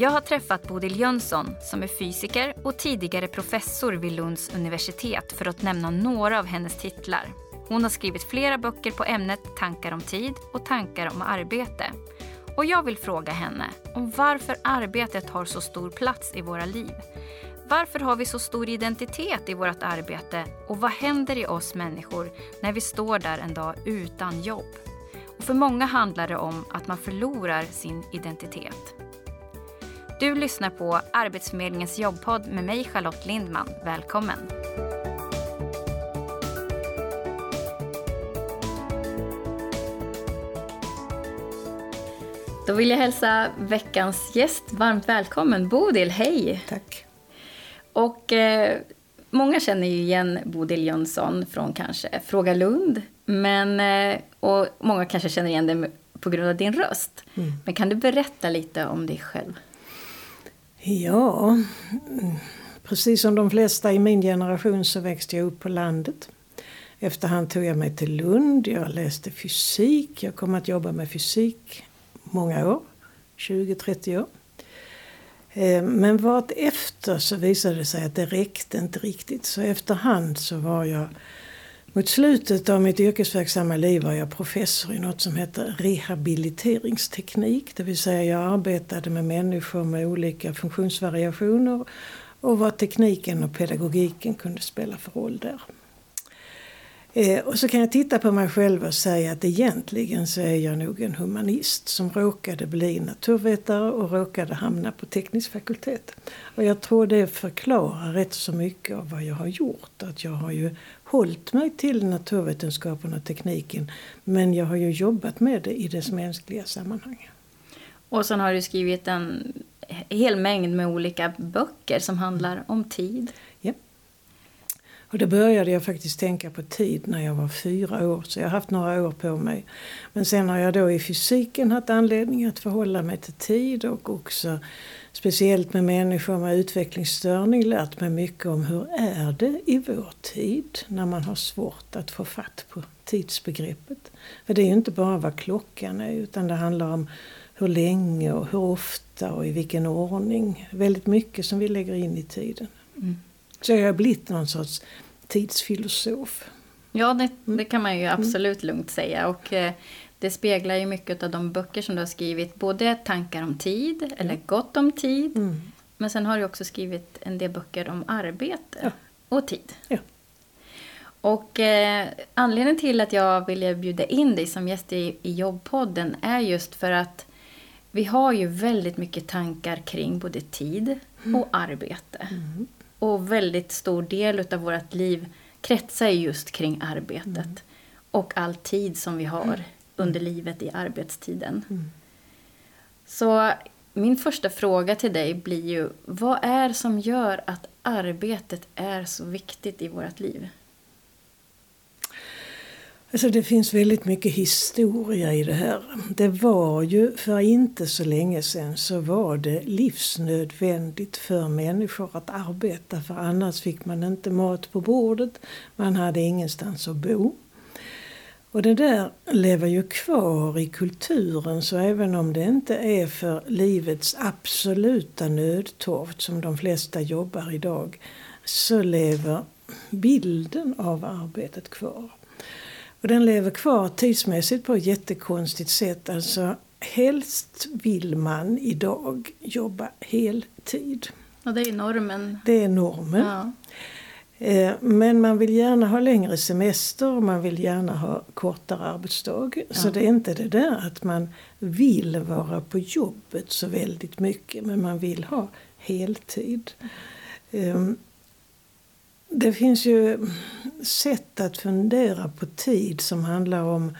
Jag har träffat Bodil Jönsson som är fysiker och tidigare professor vid Lunds universitet för att nämna några av hennes titlar. Hon har skrivit flera böcker på ämnet tankar om tid och tankar om arbete. Och jag vill fråga henne om varför arbetet har så stor plats i våra liv. Varför har vi så stor identitet i vårt arbete och vad händer i oss människor när vi står där en dag utan jobb? Och för många handlar det om att man förlorar sin identitet. Du lyssnar på Arbetsförmedlingens jobbpodd med mig Charlotte Lindman. Välkommen! Då vill jag hälsa veckans gäst varmt välkommen. Bodil, hej! Tack. Och eh, många känner ju igen Bodil Jönsson från kanske Fråga Lund. Men, eh, och många kanske känner igen dig på grund av din röst. Mm. Men kan du berätta lite om dig själv? Ja, mm. precis som de flesta i min generation så växte jag upp på landet. Efterhand tog jag mig till Lund, jag läste fysik, jag kom att jobba med fysik många år, 20-30 år. Eh, men vart efter så visade det sig att det räckte inte riktigt. Så efterhand så var jag mot slutet av mitt yrkesverksamma liv var jag professor i något som heter rehabiliteringsteknik. Det vill säga jag arbetade med människor med olika funktionsvariationer och vad tekniken och pedagogiken kunde spela för roll där. Eh, och så kan jag titta på mig själv och säga att egentligen så är jag nog en humanist som råkade bli naturvetare och råkade hamna på teknisk fakultet. Och jag tror det förklarar rätt så mycket av vad jag har gjort. Att jag har ju hållit mig till naturvetenskapen och tekniken men jag har ju jobbat med det i dess mänskliga sammanhang. Och sen har du skrivit en hel mängd med olika böcker som handlar om tid. Ja. Och då började jag faktiskt tänka på tid när jag var fyra år, så jag har haft några år på mig. Men sen har jag då i fysiken haft anledning att förhålla mig till tid och också speciellt med människor med utvecklingsstörning lärt mig mycket om hur är det i vår tid när man har svårt att få fatt på tidsbegreppet. För det är ju inte bara vad klockan är utan det handlar om hur länge och hur ofta och i vilken ordning. Väldigt mycket som vi lägger in i tiden. Mm. Så jag har blivit någon sorts tidsfilosof. Ja, det, det kan man ju mm. absolut lugnt säga. Och eh, det speglar ju mycket av de böcker som du har skrivit. Både tankar om tid, mm. eller gott om tid. Mm. Men sen har du också skrivit en del böcker om arbete ja. och tid. Ja. Och eh, anledningen till att jag ville bjuda in dig som gäst i, i jobbpodden är just för att vi har ju väldigt mycket tankar kring både tid mm. och arbete. Mm. Och väldigt stor del av vårt liv kretsar just kring arbetet. Mm. Och all tid som vi har mm. Under livet i arbetstiden. Mm. Så min första fråga till dig blir ju, vad är det som gör att arbetet är så viktigt i vårt liv? Alltså det finns väldigt mycket historia i det här. Det var ju för inte så länge sedan så var det livsnödvändigt för människor att arbeta för annars fick man inte mat på bordet, man hade ingenstans att bo. Och det där lever ju kvar i kulturen så även om det inte är för livets absoluta nödtorft som de flesta jobbar idag så lever bilden av arbetet kvar. Och den lever kvar tidsmässigt på ett jättekonstigt sätt. Alltså helst vill man idag jobba heltid. Och det är normen? Det är normen. Ja. Eh, men man vill gärna ha längre semester och man vill gärna ha kortare arbetsdag. Ja. Så det är inte det där att man vill vara på jobbet så väldigt mycket men man vill ha heltid. Mm. Det finns ju sätt att fundera på tid som handlar om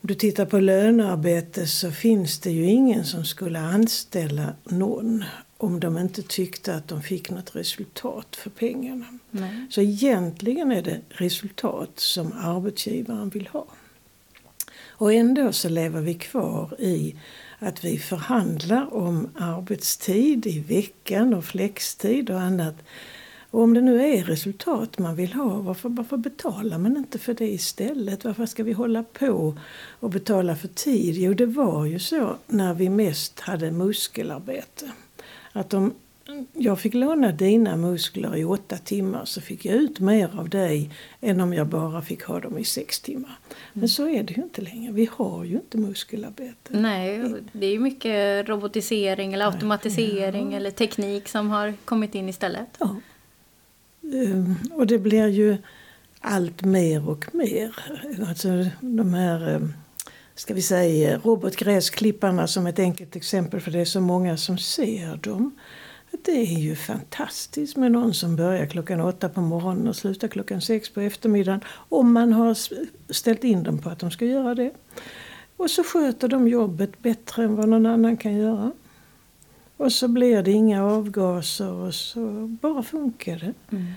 om du tittar på lönearbete så finns det ju ingen som skulle anställa någon om de inte tyckte att de fick något resultat för pengarna. Nej. Så egentligen är det resultat som arbetsgivaren vill ha. Och ändå så lever vi kvar i att vi förhandlar om arbetstid i veckan och flextid och annat och om det nu är resultat man vill ha, varför, varför betalar man inte för det istället? Varför ska vi hålla på och betala för tid? Jo, det var ju så när vi mest hade muskelarbete. Att om jag fick låna dina muskler i åtta timmar så fick jag ut mer av dig än om jag bara fick ha dem i sex timmar. Men mm. så är det ju inte längre. Vi har ju inte muskelarbete. Nej, det är ju mycket robotisering eller automatisering ja. eller teknik som har kommit in istället. Ja. Ehm, och det blir ju allt mer och mer. Alltså de här ehm, ska vi säga robotgräsklipparna som ett enkelt exempel för det är så många som ser dem. Det är ju fantastiskt med någon som börjar klockan åtta på morgonen och slutar klockan sex på eftermiddagen. Om man har ställt in dem på att de ska göra det. Och så sköter de jobbet bättre än vad någon annan kan göra. Och så blir det inga avgaser och så bara funkar det. Mm.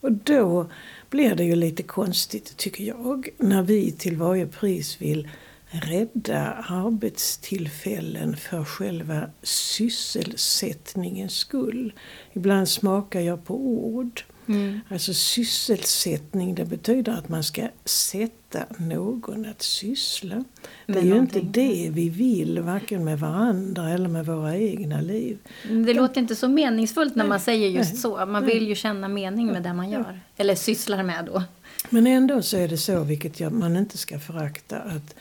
Och då blir det ju lite konstigt tycker jag när vi till varje pris vill rädda arbetstillfällen för själva sysselsättningens skull. Ibland smakar jag på ord. Mm. Alltså sysselsättning det betyder att man ska sätta någon att syssla. Det är ju inte det vi vill varken med varandra eller med våra egna liv. Det De, låter inte så meningsfullt när man säger just så. Man vill ju känna mening med det man gör. Eller sysslar med då. Men ändå så är det så, vilket man inte ska förakta, att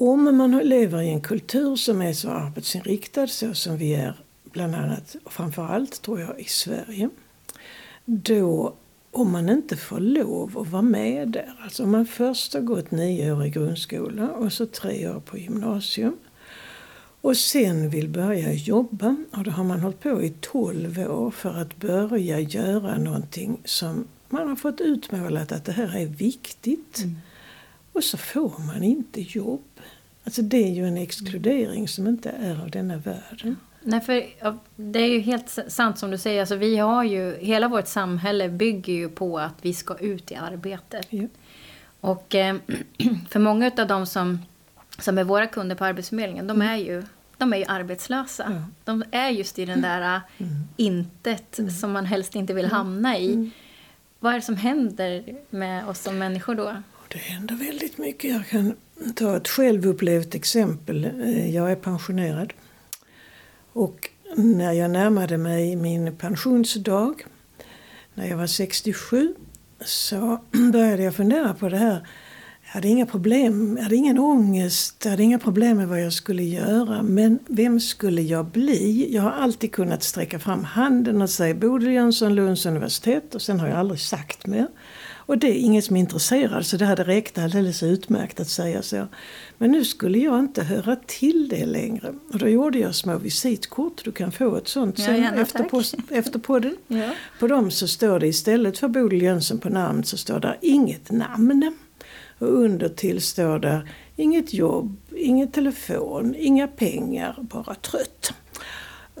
om man lever i en kultur som är så arbetsinriktad så som vi är bland annat och framförallt tror jag i Sverige. Då om man inte får lov att vara med där. Alltså om man först har gått nio år i grundskola och så tre år på gymnasium. Och sen vill börja jobba och då har man hållit på i tolv år för att börja göra någonting som man har fått utmålat att det här är viktigt. Mm. Och så får man inte jobb. Alltså det är ju en exkludering som inte är av denna världen. Nej, för det är ju helt sant som du säger. Alltså, vi har ju, hela vårt samhälle bygger ju på att vi ska ut i arbetet. Ja. Och eh, för många av de som, som är våra kunder på Arbetsförmedlingen, de är ju, de är ju arbetslösa. Ja. De är just i den där mm. intet mm. som man helst inte vill hamna i. Mm. Vad är det som händer med oss som människor då? Det händer väldigt mycket. Jag kan ta ett självupplevt exempel. Eh, jag är pensionerad. Och när jag närmade mig min pensionsdag, när jag var 67, så började jag fundera på det här. Jag hade inga problem, jag hade ingen ångest, jag hade inga problem med vad jag skulle göra. Men vem skulle jag bli? Jag har alltid kunnat sträcka fram handen och säga Bodil Jönsson, Lunds universitet och sen har jag aldrig sagt mer. Och det är ingen som är intresserad så det hade räckt alldeles utmärkt att säga så. Men nu skulle jag inte höra till det längre. Och då gjorde jag små visitkort. Du kan få ett sånt ja, sen efter, podden. ja. På dem så står det istället för Bodil Jönsson på namn så står det inget namn. Och under till står det inget jobb, ingen telefon, inga pengar, bara trött.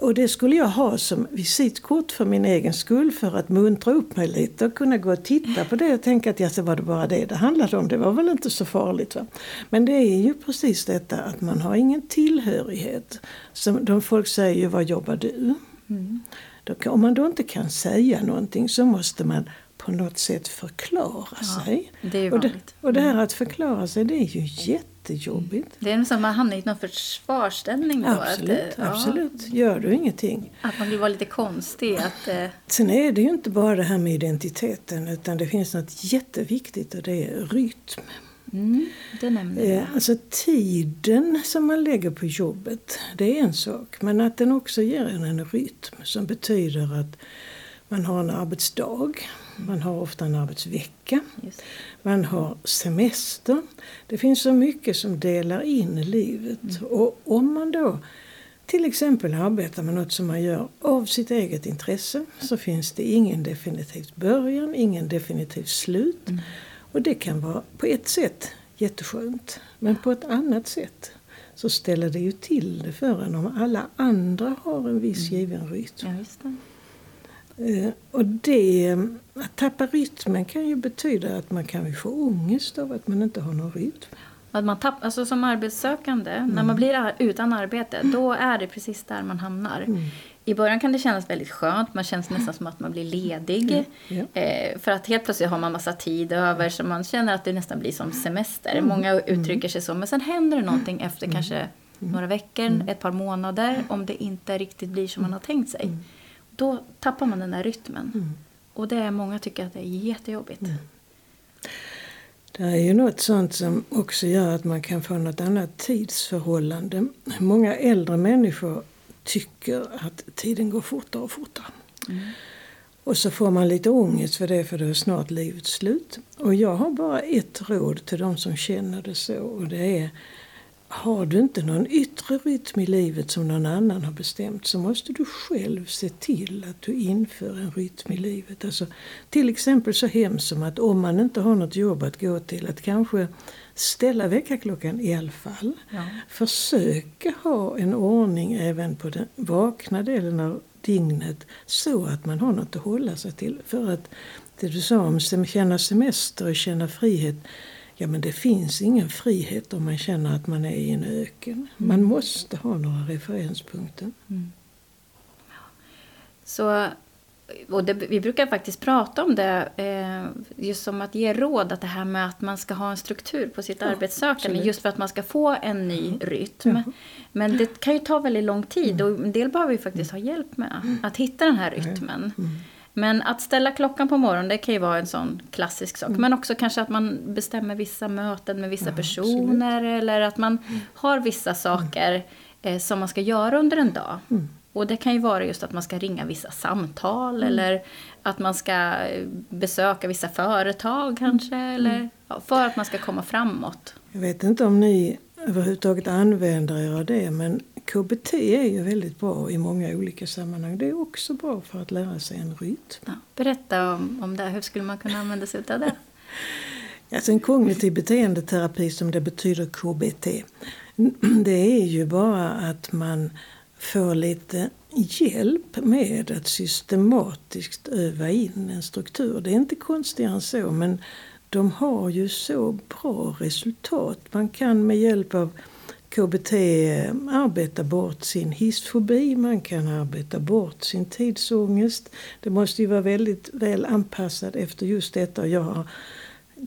Och det skulle jag ha som visitkort för min egen skull för att muntra upp mig lite och kunna gå och titta på det och tänka att ja, så var det bara det det handlade om. Det var väl inte så farligt. Va? Men det är ju precis detta att man har ingen tillhörighet. Som de folk säger ju, vad jobbar du? Mm. Då, om man då inte kan säga någonting så måste man på något sätt förklara ja, sig. Det är och, det, och det här att förklara sig det är ju jätte jättejobbigt. Det är som man hamnar i någon försvarsställning då. Absolut, att, absolut. Gör du ingenting. Att man vill vara lite konstig. Att, eh... Sen är det ju inte bara det här med identiteten utan det finns något jätteviktigt och det är rytm. Mm, det nämnde jag. Eh, alltså tiden som man lägger på jobbet, det är en sak. Men att den också ger en en rytm som betyder att man har en arbetsdag, man har ofta en arbetsvecka, man har semester. Det finns så mycket som delar in livet. Mm. Och om man då till exempel arbetar med något som man gör av sitt eget intresse så finns det ingen definitivt början, ingen definitivt slut. Mm. Och det kan vara på ett sätt jätteskönt. Men på ett annat sätt så ställer det ju till det för en om alla andra har en viss mm. given rytm. Ja, och det, att tappa rytmen kan ju betyda att man kan få ångest av att man inte har någon rytm. Att man tapp, alltså som arbetssökande, mm. när man blir utan arbete, då är det precis där man hamnar. Mm. I början kan det kännas väldigt skönt, man känns nästan som att man blir ledig. Mm. Eh, för att helt plötsligt har man massa tid över så man känner att det nästan blir som semester. Mm. Många uttrycker sig så, men sen händer det någonting efter mm. kanske några veckor, ett par månader om det inte riktigt blir som man har tänkt sig. Då tappar man den där rytmen. Och det är många tycker att det är jättejobbigt. Det är ju något sånt som också gör att man kan få något annat tidsförhållande. Många äldre människor tycker att tiden går fortare och fortare. Mm. Och så får man lite ångest för det för då är snart livet slut. Och jag har bara ett råd till de som känner det så och det är har du inte någon yttre rytm i livet som någon annan har bestämt så måste du själv se till att du inför en rytm i livet. Alltså, till exempel så hemskt som att om man inte har något jobb att gå till att kanske ställa väckarklockan i alla fall. Ja. Försöka ha en ordning även på den vakna delen av dygnet så att man har något att hålla sig till. För att det du sa om att känna semester och känna frihet Ja men det finns ingen frihet om man känner att man är i en öken. Mm. Man måste ha några referenspunkter. Mm. Så, och det, vi brukar faktiskt prata om det, eh, just som att ge råd, att det här med att man ska ha en struktur på sitt ja, arbetssökande, absolut. just för att man ska få en ny mm. rytm. Ja. Men det kan ju ta väldigt lång tid mm. och en del behöver ju faktiskt ha hjälp med mm. att hitta den här rytmen. Mm. Men att ställa klockan på morgonen, det kan ju vara en sån klassisk sak. Mm. Men också kanske att man bestämmer vissa möten med vissa ja, personer. Absolut. Eller att man mm. har vissa saker eh, som man ska göra under en dag. Mm. Och det kan ju vara just att man ska ringa vissa samtal. Mm. Eller att man ska eh, besöka vissa företag kanske. Eller, för att man ska komma framåt. Jag vet inte om ni överhuvudtaget använder er av det. Men KBT är ju väldigt bra i många olika sammanhang. Det är också bra för att lära sig en rytm. Ja, berätta om, om det. Hur skulle man kunna använda sig av det? Alltså en kognitiv beteendeterapi som det betyder KBT. Det är ju bara att man får lite hjälp med att systematiskt öva in en struktur. Det är inte konstigare än så men de har ju så bra resultat. Man kan med hjälp av KBT eh, arbeta bort sin hissfobi, man kan arbeta bort sin tidsångest. Det måste ju vara väldigt väl anpassat efter just detta. Jag har,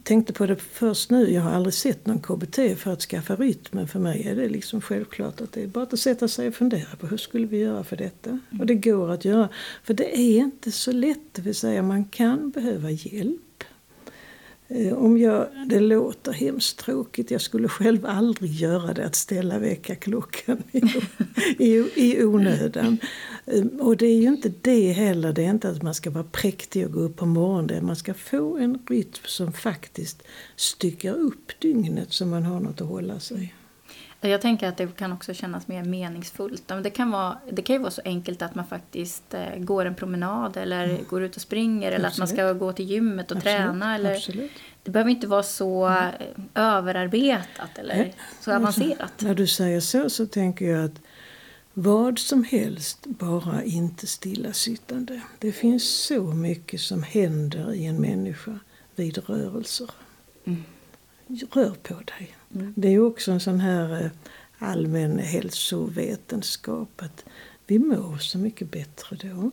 tänkte på det först nu, jag har aldrig sett någon KBT för att skaffa rytmen. För mig är det liksom självklart att det är bara att sätta sig och fundera på hur skulle vi göra för detta? Och det går att göra. För det är inte så lätt, det vill säga man kan behöva hjälp. Eh, om jag, det låter hemskt tråkigt, jag skulle själv aldrig göra det, att ställa väckarklockan i, i, i onödan. Ehm, och det är ju inte det heller, det är inte att man ska vara präktig och gå upp på morgonen. Man ska få en rytm som faktiskt styckar upp dygnet så man har något att hålla sig. Jag tänker att det kan också kännas mer meningsfullt. Det kan, vara, det kan ju vara så enkelt att man faktiskt eh, går en promenad eller mm. går ut och springer eller Absolut. att man ska gå till gymmet och Absolut. träna. Eller, Absolut. Det behöver inte vara så mm. överarbetat eller så avancerat. När du säger så så tänker jag att vad som helst, bara inte stillasittande. Det finns så mycket som händer i en människa vid rörelser. Mm. Rör på dig. Mm. Det är också en sån här eh, allmän hälsovetenskap att vi mår så mycket bättre då.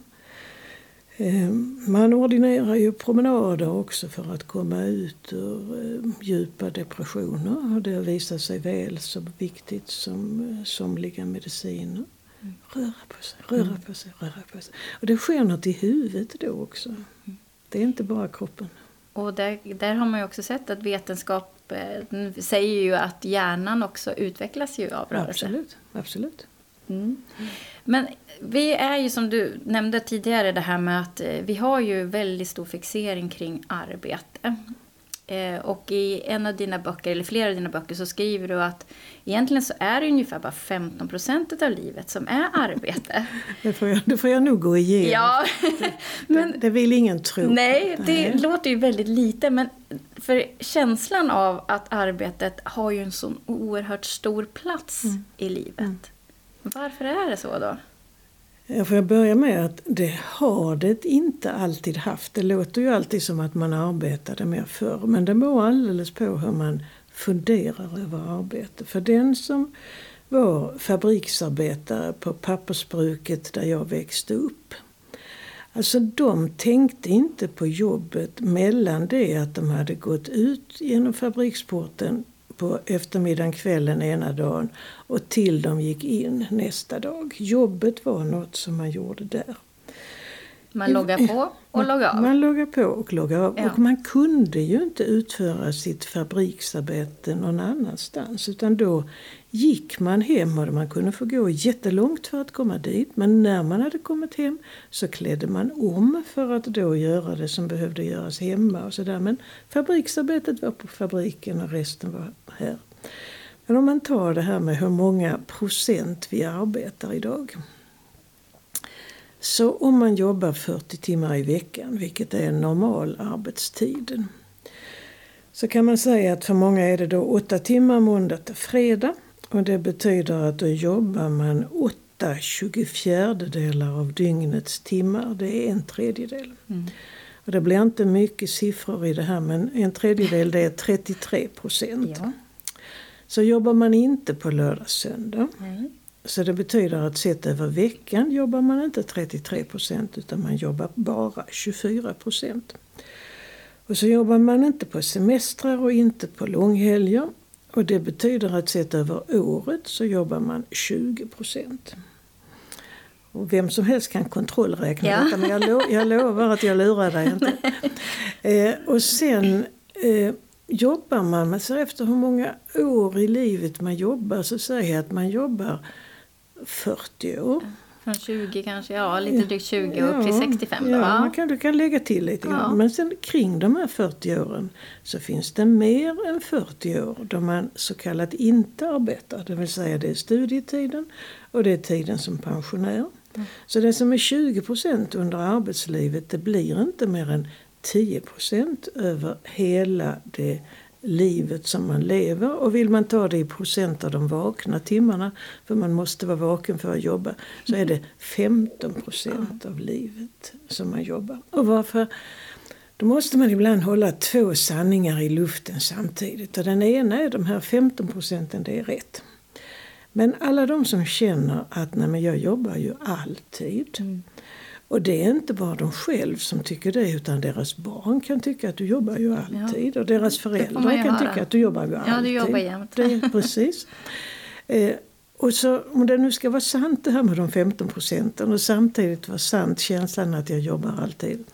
Eh, man ordinerar ju promenader också för att komma ut ur eh, djupa depressioner. Och det har visat sig väl så viktigt som somliga mediciner. Mm. Röra på sig, röra mm. på sig, röra på sig. Och det sker något i huvudet då också. Mm. Det är inte bara kroppen. Och där, där har man ju också sett att vetenskap säger ju att hjärnan också utvecklas ju av rörelse. Absolut. Absolut. Mm. Men vi är ju som du nämnde tidigare det här med att eh, vi har ju väldigt stor fixering kring arbete. Eh, och i en av dina böcker, eller flera av dina böcker, så skriver du att egentligen så är det ungefär bara 15 procent av livet som är arbete. det, får jag, det får jag nog gå igenom. Ja. men, det, det vill ingen tro. Nej, det nej. låter ju väldigt lite. Men för känslan av att arbetet har ju en så oerhört stor plats mm. i livet. Mm. Varför är det så då? Jag får jag börja med att det har det inte alltid haft. Det låter ju alltid som att man arbetade mer förr. Men det beror alldeles på hur man funderar över arbete. För den som var fabriksarbetare på pappersbruket där jag växte upp. Alltså de tänkte inte på jobbet mellan det att de hade gått ut genom fabriksporten på eftermiddagen, kvällen ena dagen och till de gick in nästa dag. Jobbet var något som man gjorde där. Man loggar på och loggar av. Man loggar på och loggar av. Ja. Och man kunde ju inte utföra sitt fabriksarbete någon annanstans. Utan då gick man hem och man kunde få gå jättelångt för att komma dit. Men när man hade kommit hem så klädde man om för att då göra det som behövde göras hemma. och sådär. Men fabriksarbetet var på fabriken och resten var här. Men om man tar det här med hur många procent vi arbetar idag. Så om man jobbar 40 timmar i veckan, vilket är normal arbetstid. Så kan man säga att för många är det då 8 timmar måndag till fredag. Och det betyder att då jobbar man 8 tjugofjärdedelar av dygnets timmar. Det är en tredjedel. Mm. Och det blir inte mycket siffror i det här men en tredjedel det är 33 procent. Ja. Så jobbar man inte på lördag söndag Nej. så det betyder att sett över veckan jobbar man inte 33 procent utan man jobbar bara 24 procent. Och så jobbar man inte på semestrar och inte på långhelger. Och det betyder att sett över året så jobbar man 20 procent. Och vem som helst kan kontrollräkna Ja. detta men jag, lo- jag lovar att jag lurar dig inte. Eh, och sen eh, jobbar man, man ser efter hur många år i livet man jobbar så säger jag att man jobbar 40 år. Från 20 kanske, ja lite drygt 20 och upp till 65 då. Ja. man kan, du kan lägga till lite Ja. grann. Men sen kring de här 40 åren så finns det mer än 40 år då man så kallat inte arbetar. Det vill säga det är studietiden och det är tiden som pensionär. Mm. Så det som är 20 procent under arbetslivet det blir inte mer än 10 procent över hela det livet som man lever. Och vill man ta det i procent av de vakna timmarna, för man måste vara vaken för att jobba, så är det 15 procent av livet som man jobbar. Och varför? Då måste man ibland hålla två sanningar i luften samtidigt. Och den ena är de här 15 procenten, det är rätt. Men alla de som känner att nej men jag jobbar ju alltid. Mm. Och det är inte bara de själv som tycker det utan deras barn kan tycka att du jobbar ju alltid. Och deras föräldrar kan tycka att du jobbar ju alltid. Ja, du jobbar jämt. Det precis. Eh, och så, om det nu ska vara sant det här med de 15 procenten och samtidigt vara sant känslan att jag jobbar alltid.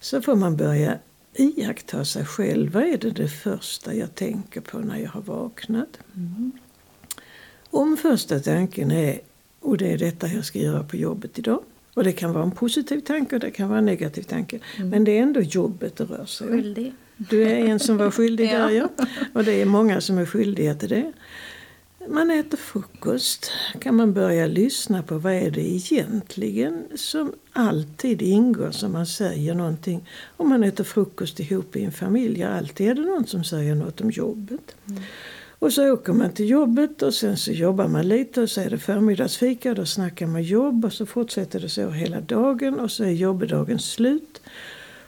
Så får man börja iaktta sig själv. Vad är det det första jag tänker på när jag har vaknat? Mm. Om första tanken är, och det är detta jag ska göra på jobbet idag. Och det kan vara en positiv tanke och det kan vara en negativ tanke. Men det är ändå jobbet det rör sig om. Skyldig. Du är en som var skyldig Ja. där ja. Och det är många som är skyldiga till det. Man äter frukost. Kan man börja lyssna på vad är det egentligen som alltid ingår som man säger någonting. Om man äter frukost ihop i en familj, alltid är det någon som säger något om jobbet. Och så åker man till jobbet och sen så jobbar man lite och så är det förmiddagsfika och då snackar man jobb och så fortsätter det så hela dagen och så är jobbdagen slut.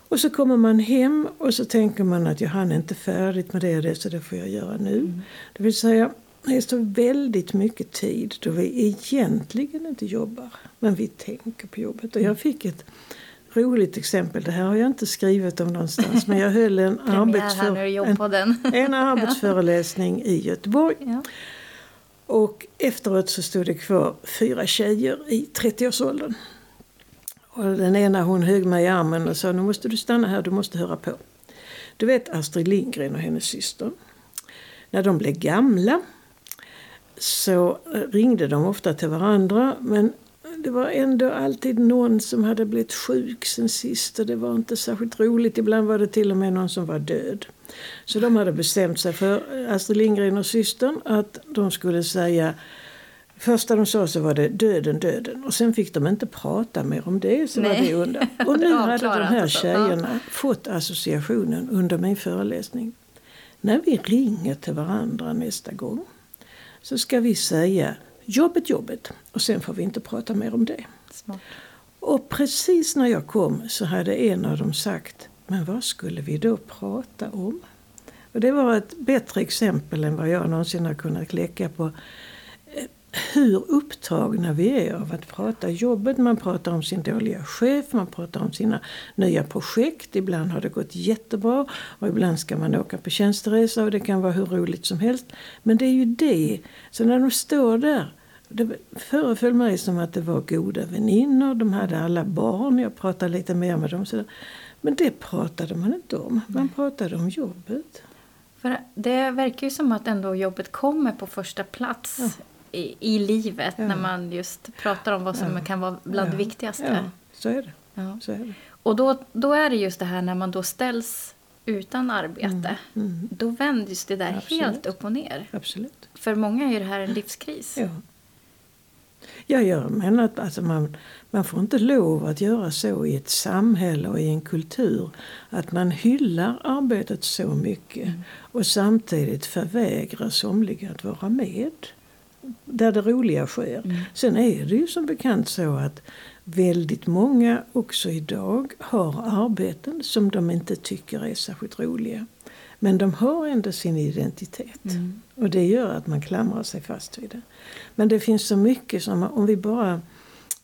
Och så kommer man hem och så tänker man att jag hann inte färdigt med det och det så det får jag göra nu. Det vill säga, det så väldigt mycket tid då vi egentligen inte jobbar. Men vi tänker på jobbet. Och jag fick ett roligt exempel. Det här har jag inte skrivit om någonstans. Men jag höll en, arbetsför, en, en arbetsföreläsning i Göteborg. Ja. Och efteråt så stod det kvar fyra tjejer i 30-årsåldern. Och den ena hon högg mig i armen och sa nu måste du stanna här, du måste höra på. Du vet Astrid Lindgren och hennes syster. När de blev gamla så ringde de ofta till varandra men det var ändå alltid någon som hade blivit sjuk sen sist och det var inte särskilt roligt. Ibland var det till och med någon som var död. Så de hade bestämt sig för, Astrid Lindgren och systern, att de skulle säga Första de sa så var det döden, döden. Och sen fick de inte prata mer om det. Så var det under. Och nu hade de här och så. tjejerna fått associationen under min föreläsning. När vi ringer till varandra nästa gång så ska vi säga jobbet, jobbet. Och sen får vi inte prata mer om det. Smart. Och precis när jag kom så hade en av dem sagt Men vad skulle vi då prata om? Och det var ett bättre exempel än vad jag någonsin har kunnat kläcka på eh, hur upptagna vi är av att prata jobbet. Man pratar om sin dåliga chef, man pratar om sina nya projekt. Ibland har det gått jättebra och ibland ska man åka på tjänsteresa och det kan vara hur roligt som helst. Men det är ju det. Så när de står där det föreföll mig som att det var goda väninnor, de hade alla barn, jag pratade lite mer med dem. Men det pratade man inte om, man pratade om jobbet. För det verkar ju som att ändå jobbet kommer på första plats ja. i, i, livet ja. när man just pratar om vad som ja. kan vara bland det viktigaste. Så är det. Så är det. Och då, då är det just det här när man då ställs utan arbete. Mm. Mm. Då vänds det där Absolut. helt upp och ner. Absolut. För många är det här en livskris. Ja. Ja, jag menar att alltså man, man får inte lov att göra så i ett samhälle och i en kultur att man hyllar arbetet så mycket mm. och samtidigt förvägrar somliga att vara med där det roliga sker. Mm. Sen är det ju som bekant så att väldigt många också idag har arbeten som de inte tycker är särskilt roliga. Men de har ändå sin identitet. Mm. Och det gör att man klamrar sig fast vid det. Men det finns så mycket som om vi bara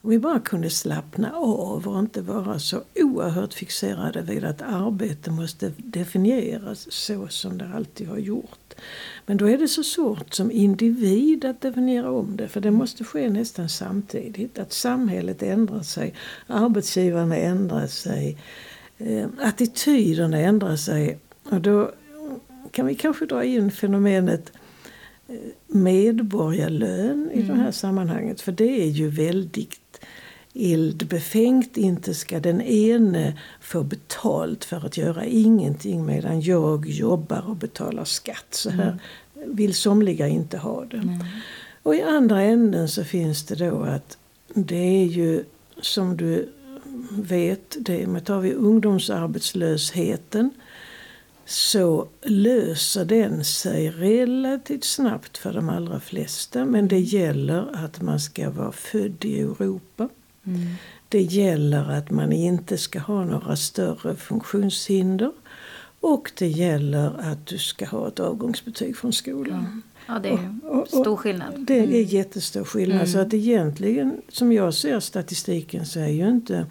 om vi bara kunde slappna av och inte vara så oerhört fixerade vid att arbete måste definieras så som det alltid har gjort. Men då är det så svårt som individ att definiera om det för det måste ske nästan samtidigt. Att samhället ändrar sig, arbetsgivarna ändrar sig, eh, attityderna ändrar sig. Och då kan vi kanske dra in fenomenet eh, medborgarlön i mm. det här mm. sammanhanget. För det är ju väldigt eldbefängt. Inte ska den ene få betalt för att göra ingenting medan jag jobbar och betalar skatt. Så här mm. vill somliga inte ha det. Mm. Och i andra änden så finns det då att det är ju som du vet, det, tar vi ungdomsarbetslösheten så löser den sig relativt snabbt för de allra flesta. Men det gäller att man ska vara född i Europa. Mm. Det gäller att man inte ska ha några större funktionshinder. Och det gäller att du ska ha ett avgångsbetyg från skolan. Ja, det är och, och, stor skillnad. Det är mm. jättestor skillnad. Mm. Så att egentligen, som jag ser statistiken, så är ju inte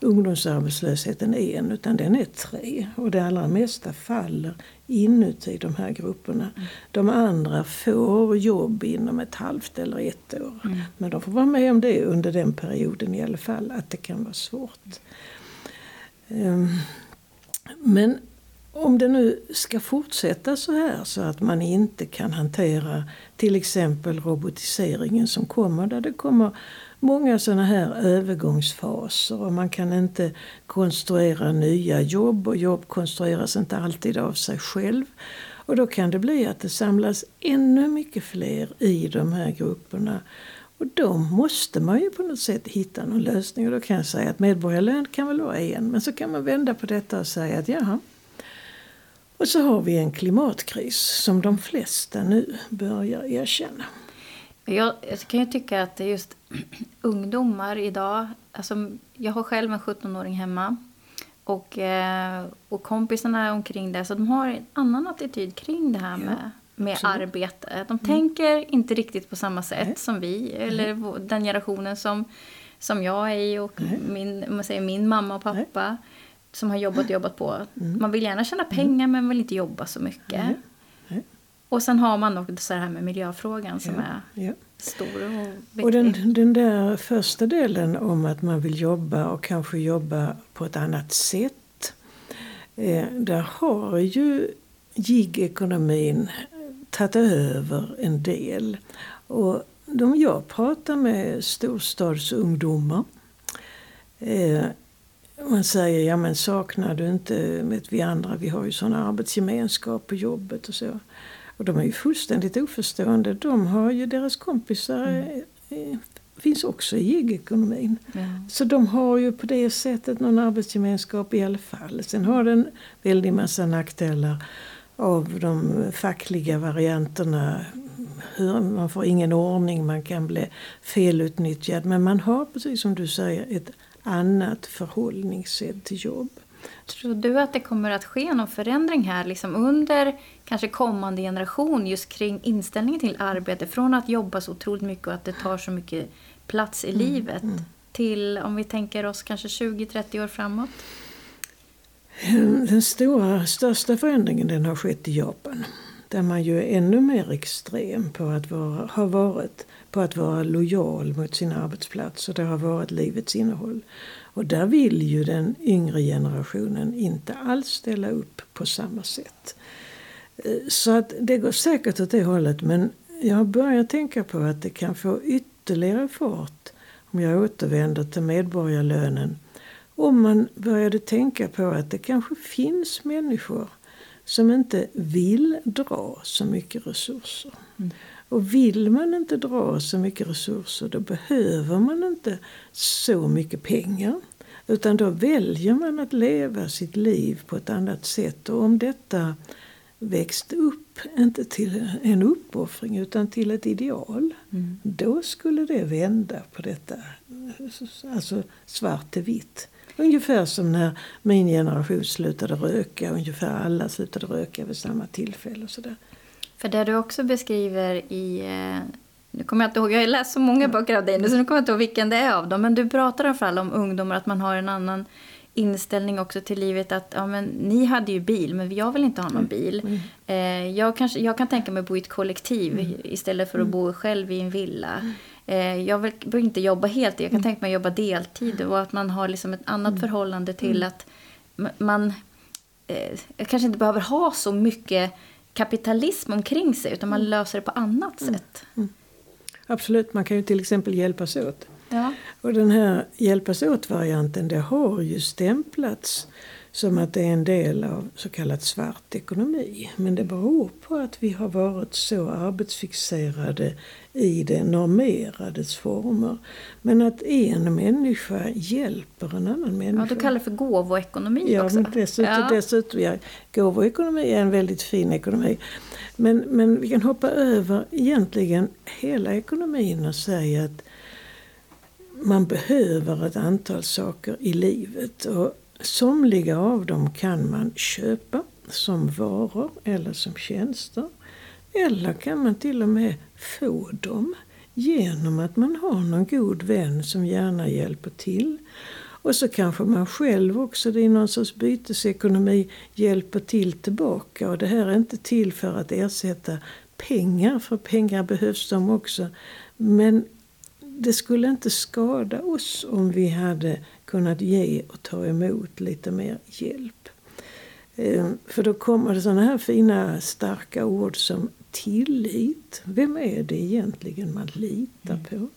ungdomsarbetslösheten en utan den är tre. Och det allra mesta faller inuti de här grupperna. Mm. De andra får jobb inom ett halvt eller ett år. Mm. Men de får vara med om det under den perioden i alla fall, att det kan vara svårt. Um, men om det nu ska fortsätta så här så att man inte kan hantera till exempel robotiseringen som kommer, där det kommer många sådana här övergångsfaser och man kan inte konstruera nya jobb och jobb konstrueras inte alltid av sig själv. Och då kan det bli att det samlas ännu mycket fler i de här grupperna. Och då måste man ju på något sätt hitta någon lösning. Och då kan jag säga att medborgarlön kan väl vara en. Men så kan man vända på detta och säga att jaha. Och så har vi en klimatkris som de flesta nu börjar erkänna. Jag, jag kan ju tycka att just ungdomar idag. Alltså, jag har själv en 17-åring hemma. Och, eh, och kompisarna omkring det. Så de har en annan attityd kring det här med, med arbete. De mm. tänker inte riktigt på samma sätt Nej. som vi. Eller Nej. den generationen som, som jag är i och min, man säger, min mamma och pappa. Som har jobbat och jobbat på. Mm. Man vill gärna tjäna mm. pengar men vill inte jobba så mycket. Och sen har man också det här med miljöfrågan som är stor och viktig. Och den, den där första delen om att man vill jobba och kanske jobba på ett annat sätt. Eh, där har ju gigekonomin tagit över en del. Och de jag pratar med storstadsungdomar eh, man säger, ja men saknar du inte, vet vi andra, vi har ju sån arbetsgemenskap på jobbet och så. Och de är ju fullständigt oförstående. De har ju, deras kompisar mm. Finns också i gigekonomin. Mm. Så de har ju på det sättet någon arbetsgemenskap i alla fall. Sen har den väldigt massa nackdelar av de fackliga varianterna. Man får ingen ordning, man kan bli felutnyttjad. Men man har, precis som du säger, ett annat förhållningssätt till jobb. Tror du att det kommer att ske någon förändring här liksom under kanske kommande generation just kring inställningen till arbete? Från att jobba så otroligt mycket och att det tar så mycket plats i mm, livet mm. till om vi tänker oss kanske 20-30 år framåt? Den stora, största förändringen den har skett i Japan. Där man ju är ännu mer extrem på att vara, har varit på att vara lojal mot sin arbetsplats och det har varit livets innehåll. Och där vill ju den yngre generationen inte alls ställa upp på samma sätt. Eh, så att det går säkert åt det hållet men jag börjar tänka på att det kan få ytterligare fart om jag återvänder till medborgarlönen. Om man började tänka på att det kanske finns människor som inte vill dra så mycket resurser. Mm. Och vill man inte dra så mycket resurser då behöver man inte så mycket pengar. Utan då väljer man att leva sitt liv på ett annat sätt. Och om detta växte upp, inte till en uppoffring utan till ett ideal. Mm. Då skulle det vända på detta, alltså svart till vitt. Ungefär som när min generation slutade röka. Ungefär alla slutade röka vid samma tillfälle. Och sådär. För det du också beskriver i... Eh, nu kommer jag inte ihåg, jag har läst så många böcker av dig nu så nu kommer jag inte ihåg vilken det är av dem. Men du pratar i alla fall om ungdomar, att man har en annan inställning också till livet att ja, men, ni hade ju bil men jag vill inte ha någon mm. bil. Mm. Eh, jag, kanske, jag kan tänka mig att bo i ett kollektiv mm. istället för att mm. bo själv i en villa. Mm. Eh, jag vill, vill, inte jobba heltid, jag kan tänka mig att jobba deltid och att man har liksom ett annat förhållande till att man eh, kanske inte behöver ha så mycket kapitalism omkring sig utan man löser det på annat sätt. Absolut, man kan ju till exempel hjälpas åt. Ja. Och den här hjälpas åt-varianten det har ju stämplats som att det är en del av så kallad svart ekonomi. Men det beror på att vi har varit så arbetsfixerade i det normerades former. Men att en människa hjälper en annan människa. Ja, du kallar det för gåvoekonomi ja, också. Men dessutom, ja. dessutom ja, gåvoekonomi är en väldigt fin ekonomi. Men, men vi kan hoppa över egentligen hela ekonomin och säga att man behöver ett antal saker i livet. Och somliga av dem kan man köpa som varor eller som tjänster. Eller kan man till och med få dem genom att man har någon god vän som gärna hjälper till. Och så kanske man själv också, det är någon sorts bytesekonomi, hjälper till tillbaka. Och det här är inte till för att ersätta pengar, för pengar behövs de också. Men det skulle inte skada oss om vi hade kunnat ge och ta emot lite mer hjälp. Eh, för då kommer det sådana här fina starka ord som tillit. Vem är det egentligen man litar mm. på?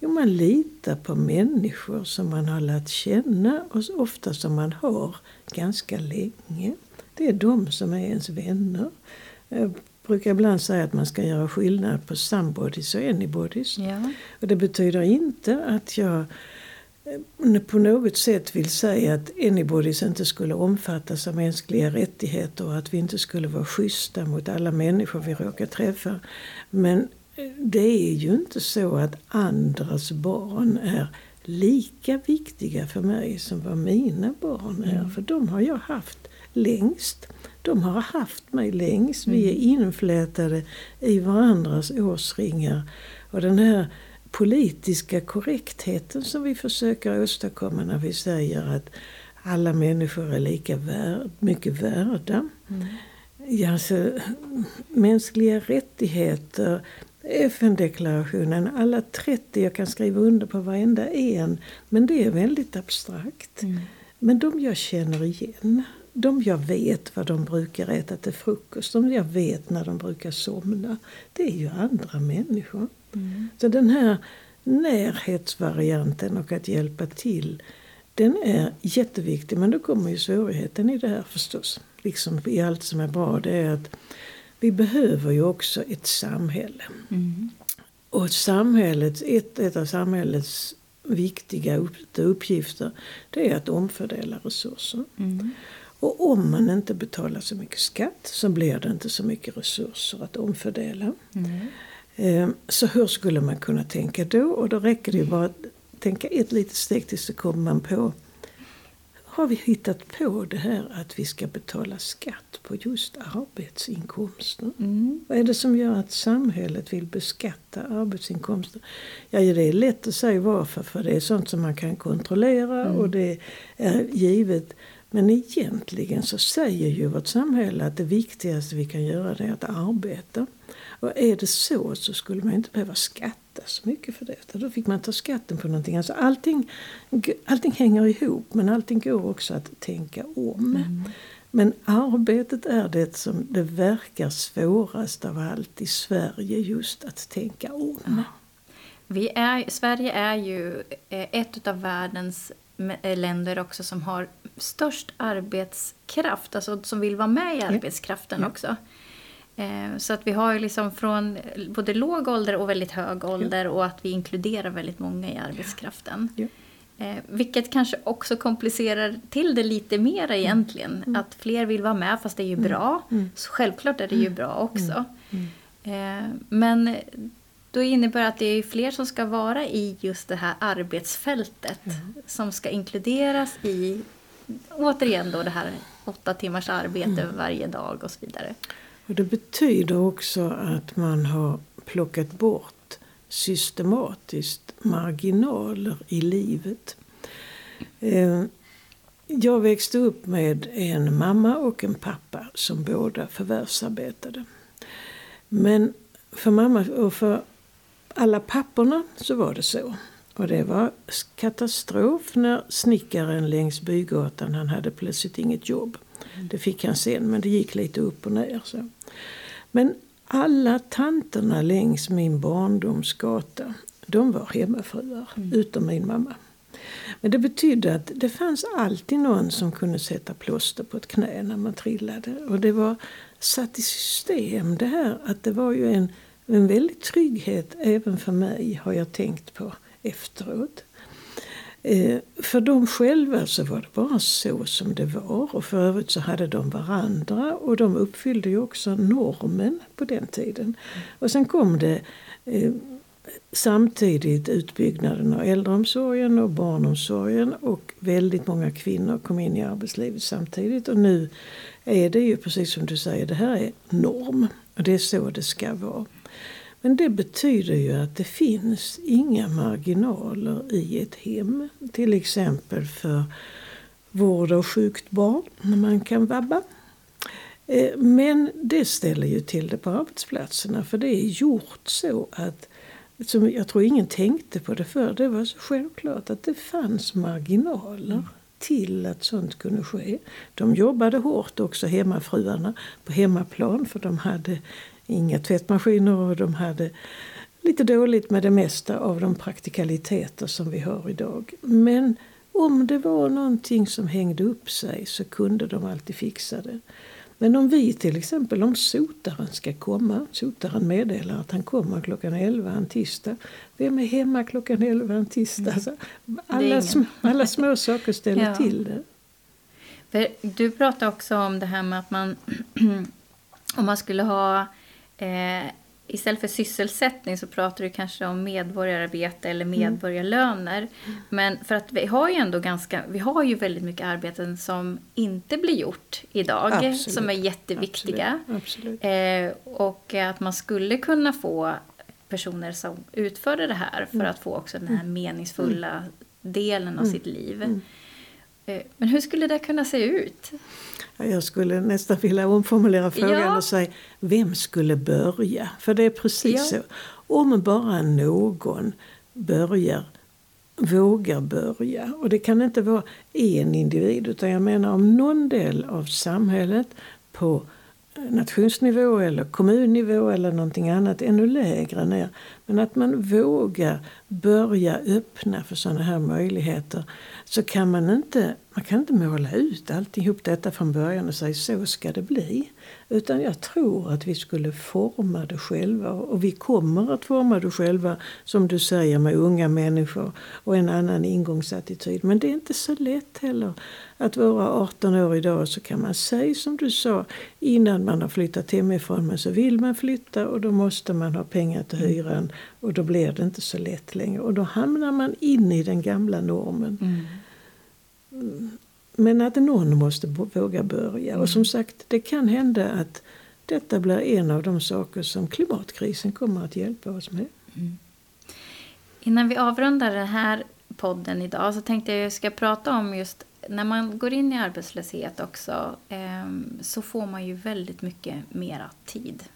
Jo, man litar på människor som man har lärt känna och ofta som man har ganska länge. Det är de som är ens vänner. Jag brukar ibland säga att man ska göra skillnad på somebodies och anybodies. Ja. Och det betyder inte att jag på något sätt vill säga att anybodies inte skulle omfattas av mänskliga rättigheter och att vi inte skulle vara schyssta mot alla människor vi råkar träffa. Men eh, det är ju inte så att andras barn är lika viktiga för mig som vad mina barn är. Mm. För de har jag haft längst. De har haft mig längst. Vi är mm. inflätade i varandras årsringar. Och den här politiska korrektheten som vi försöker åstadkomma när vi säger att alla människor är lika värd, mycket värda. Mm. Ja, alltså, mänskliga rättigheter, FN-deklarationen, alla 30, jag kan skriva under på varenda en. Men det är väldigt abstrakt. Mm. Men de jag känner igen de jag vet vad de brukar äta till frukost, de jag vet när de brukar somna, det är ju andra människor. Mm. Så den här närhetsvarianten och att hjälpa till, den är jätteviktig. Men då kommer ju svårigheten i det här förstås, liksom i allt som är bra, det är att vi behöver ju också ett samhälle. Mm. Och samhället, ett, ett av samhällets viktiga uppgifter, det är att omfördela resurser. Mm. Och om man inte betalar så mycket skatt så blir det inte så mycket resurser att omfördela. Mm. Så hur skulle man kunna tänka då? Och då räcker det ju bara att tänka ett litet steg tills så kommer man på har vi hittat på det här att vi ska betala skatt på just arbetsinkomster. Mm. Vad är det som gör att samhället vill beskatta arbetsinkomster? Ja, det är lätt att säga varför, för det är sånt som man kan kontrollera Mm. och det är givet. Men egentligen så säger ju vårt samhälle att det viktigaste vi kan göra är att arbeta. Och är det så så skulle man inte behöva skatta så mycket för det. Då fick man ta skatten på någonting. Alltså allting, allting hänger ihop men allting går också att tänka om. Mm. Men arbetet är det som det verkar svårast av allt i Sverige just att tänka om. Vi är, Sverige är ju eh, ett av världens eh, länder också som har störst arbetskraft, alltså som vill vara med i arbetskraften Ja. också. Eh, Så att vi har liksom från både låg ålder och väldigt hög ålder och att vi inkluderar väldigt många i arbetskraften. Ja. Eh, vilket kanske också komplicerar till det lite mer egentligen. Att fler vill vara med fast det är ju bra. Mm. Så självklart är det ju bra också. Eh, men då innebär det att det är fler som ska vara i just det här arbetsfältet. Som ska inkluderas i, återigen då det här åtta timmars arbete varje dag och så vidare. Och det betyder också att man har plockat bort systematiskt marginaler i livet. Eh, jag växte upp med en mamma och en pappa som båda förvärvsarbetade. Men för mamma och för alla papporna så var det så. Och det var katastrof när snickaren längs bygatan, han hade plötsligt inget jobb. Det fick han sen, men det gick lite upp och ner. Så. Men alla tanterna längs min barndomsgata, de var hemmafruar, utom min mamma. Men det betydde att det fanns alltid någon som kunde sätta plåster på ett knä när man trillade. Och det var satt i system det här att det var ju en, en väldig trygghet även för mig har jag tänkt på efteråt. Eh, för dem själva så var det bara så som det var och för övrigt så hade de varandra och de uppfyllde ju också normen på den tiden. Och sen kom det eh, samtidigt utbyggnaden av äldreomsorgen och barnomsorgen och väldigt många kvinnor kom in i arbetslivet samtidigt och nu är det ju precis som du säger, det här är norm och det är så det ska vara. Men det betyder ju att det finns inga marginaler i ett hem. Till exempel för vård av sjukt barn när man kan vabba. Eh, men det ställer ju till det på arbetsplatserna för det är gjort så att som jag tror ingen tänkte på det förr. det var så självklart att det fanns marginaler till att sånt kunde ske. De jobbade hårt också, hemmafruarna, på hemmaplan för de hade inga tvättmaskiner och de hade lite dåligt med det mesta av de praktikaliteter som vi har idag. Men om det var någonting som hängde upp sig så kunde de alltid fixa det. Men om vi till exempel, om sotaren ska komma, sotaren meddelar att han kommer klockan 11 en tisdag. Vem är hemma klockan 11 en tisdag? Alltså, alla, sm- alla små saker ställer Ja. till det. För du pratade också om det här med att man om man skulle ha eh, istället för sysselsättning så pratar du kanske om medborgararbete eller Mm. medborgarlöner. Men för att vi har ju ändå ganska, vi har ju väldigt mycket arbeten som inte blir gjort idag. Absolut. Som är jätteviktiga. Absolut. Absolut. Eh, och att man skulle kunna få personer som utförde det här för att få också den här meningsfulla delen av sitt liv. Eh, Men hur skulle det kunna se ut? Ja, Jag skulle nästan vilja omformulera frågan Ja. och säga vem skulle börja? För det är precis Ja. så. Om bara någon börjar, vågar börja. Och det kan inte vara en individ utan jag menar om någon del av samhället på nationsnivå eller kommunnivå eller någonting annat ännu lägre ner. Men att man vågar börja öppna för sådana här möjligheter så kan man inte, man kan inte måla ut alltihop detta från början och säga så ska det bli. Utan jag tror att vi skulle forma det själva och vi kommer att forma det själva som du säger med unga människor och en annan ingångsattityd. Men det är inte så lätt heller att vara 18 år idag så kan man säga som du sa innan man har flyttat hemifrån men så vill man flytta och då måste man ha pengar till hyran och då blir det inte så lätt längre och då hamnar man in i den gamla normen. Men att någon måste våga börja. Mm. Och som sagt, det kan hända att detta blir en av de saker som klimatkrisen kommer att hjälpa oss med. Mm. Innan vi avrundar den här podden idag så tänkte jag att jag ska prata om just när man går in i arbetslöshet också eh, så får man ju väldigt mycket mera tid mm.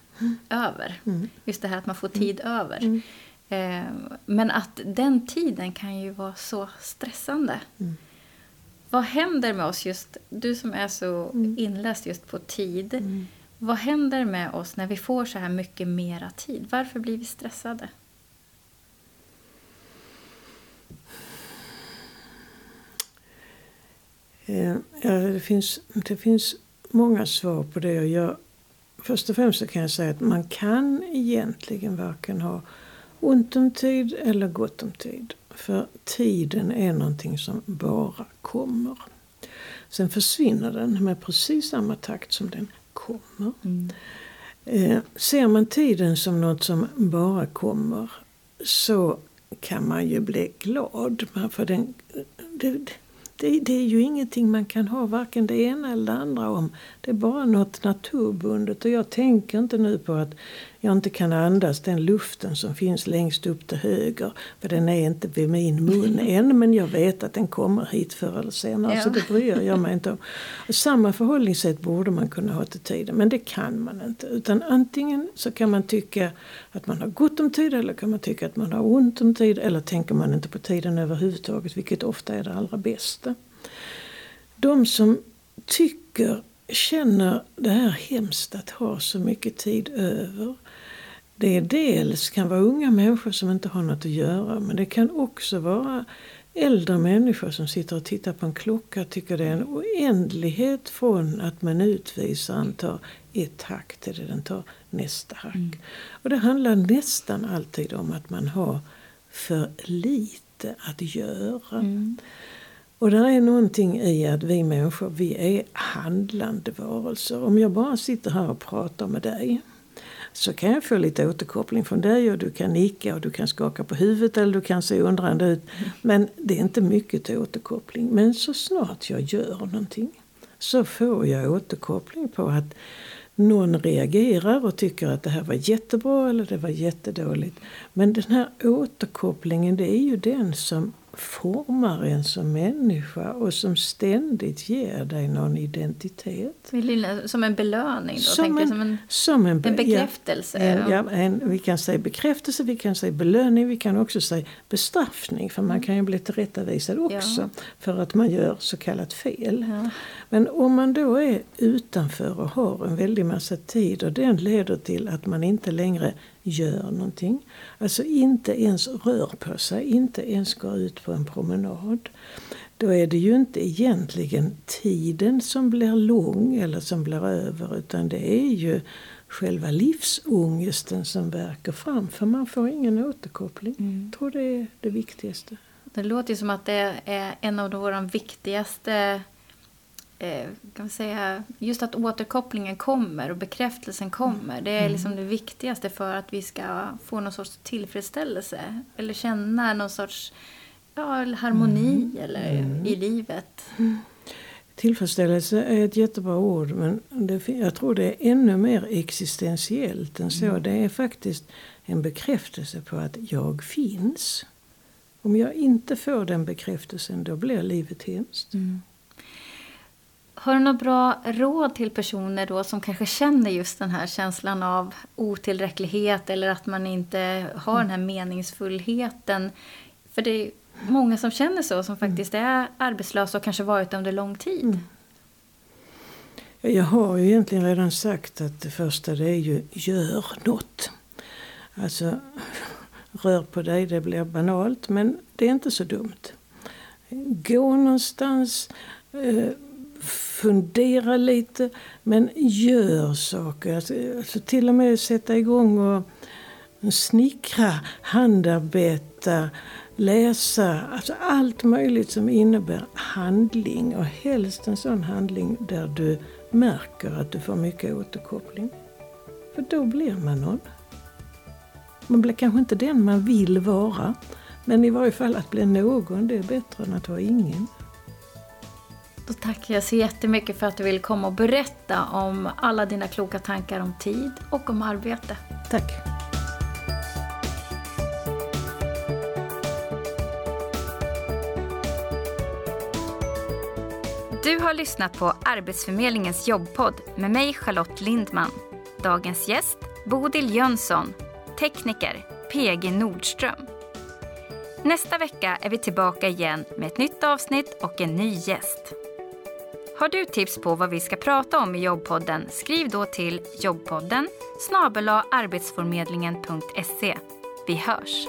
Över. Mm. Just det här att man får tid mm. över. Eh, men att den tiden kan ju vara så stressande. Mm. Vad händer med oss just, du som är så mm. inläst just på tid. Mm. Vad händer med oss när vi får så här mycket mera tid? Varför blir vi stressade? Eh, ja, det, finns, det finns många svar på det. Jag, först och främst kan jag säga att man kan egentligen varken ha ont om tid eller gott om tid. För tiden är någonting som bara kommer. Sen försvinner den med precis samma takt som den kommer. Mm. Eh, ser man tiden som något som bara kommer så kan man ju bli glad. För den, det, det, det, är ju ingenting man kan ha varken det ena eller det andra om. Det är bara något naturbundet. Och jag tänker inte nu på att jag inte kan andas den luften som finns längst upp till höger. För den är inte vid min mun än men jag vet att den kommer hit förr eller senare. Ja. Så det bryr jag mig inte om. Och samma förhållningssätt borde man kunna ha till tiden men det kan man inte. Utan antingen så kan man tycka att man har gott om tid eller kan man tycka att man har ont om tid. Eller tänker man inte på tiden överhuvudtaget vilket ofta är det allra bästa. De som tycker känner det här hemskt att ha så mycket tid över. Det dels kan vara unga människor som inte har något att göra men det kan också vara äldre människor som sitter och tittar på en klocka och tycker det är en oändlighet från att minutvisaren tar ett hack till det den tar nästa hack. Mm. Och det handlar nästan alltid om att man har för lite att göra. Mm. Och det är någonting i att vi människor, vi är handlande varelser. Om jag bara sitter här och pratar med dig så kan jag få lite återkoppling från dig och du kan nicka och du kan skaka på huvudet eller du kan se undrande ut. Men det är inte mycket till återkoppling. Men så snart jag gör någonting så får jag återkoppling på att någon reagerar och tycker att det här var jättebra eller det var jättedåligt. Men den här återkopplingen det är ju den som formar en som människa och som ständigt ger dig någon identitet. Som en belöning då? Som, en, som, en, som en, en bekräftelse? Ja, ja en, vi kan säga bekräftelse, vi kan säga belöning, vi kan också säga bestraffning. För man mm. kan ju bli tillrättavisad också ja. för att man gör så kallat fel. Ja. Men om man då är utanför och har en väldig massa tid och den leder till att man inte längre gör någonting. Alltså inte ens rör på sig, inte ens går ut på en promenad. Då är det ju inte egentligen tiden som blir lång eller som blir över utan det är ju själva livsångesten som verkar fram för man får ingen återkoppling. Mm. Jag tror det är det viktigaste. Det låter ju som att det är en av våra viktigaste eh, kan man säga, just att återkopplingen kommer och bekräftelsen kommer. Det är mm. liksom det viktigaste för att vi ska få någon sorts tillfredsställelse. Eller känna någon sorts ja, harmoni mm. eller, mm. i livet. Tillfredsställelse är ett jättebra ord men det, jag tror det är ännu mer existentiellt än så. Mm. Det är faktiskt en bekräftelse på att jag finns. Om jag inte får den bekräftelsen då blir livet hemskt. Mm. Har du något bra råd till personer då som kanske känner just den här känslan av otillräcklighet eller att man inte har den här meningsfullheten? För det är många som känner så, som faktiskt är arbetslösa och kanske varit det under lång tid. Mm. Jag har ju egentligen redan sagt att det första det är ju gör något. Alltså, rör på dig, det blir banalt men det är inte så dumt. Gå någonstans, eh, fundera lite men gör saker. Alltså, alltså, till och med sätta igång och snickra, handarbeta, läsa. Alltså allt möjligt som innebär handling och helst en sån handling där du märker att du får mycket återkoppling. För då blir man någon. Man blir kanske inte den man vill vara men i varje fall att bli någon det är bättre än att vara ingen. Då tackar jag så jättemycket för att du vill komma och berätta om alla dina kloka tankar om tid och om arbete. Tack. Du har lyssnat på Arbetsförmedlingens jobbpodd med mig Charlotte Lindman. Dagens gäst Bodil Jönsson, tekniker PG Nordström. Nästa vecka är vi tillbaka igen med ett nytt avsnitt och en ny gäst. Har du tips på vad vi ska prata om i jobbpodden skriv då till jobbpodden snabel arbetsförmedlingen.se. Vi hörs!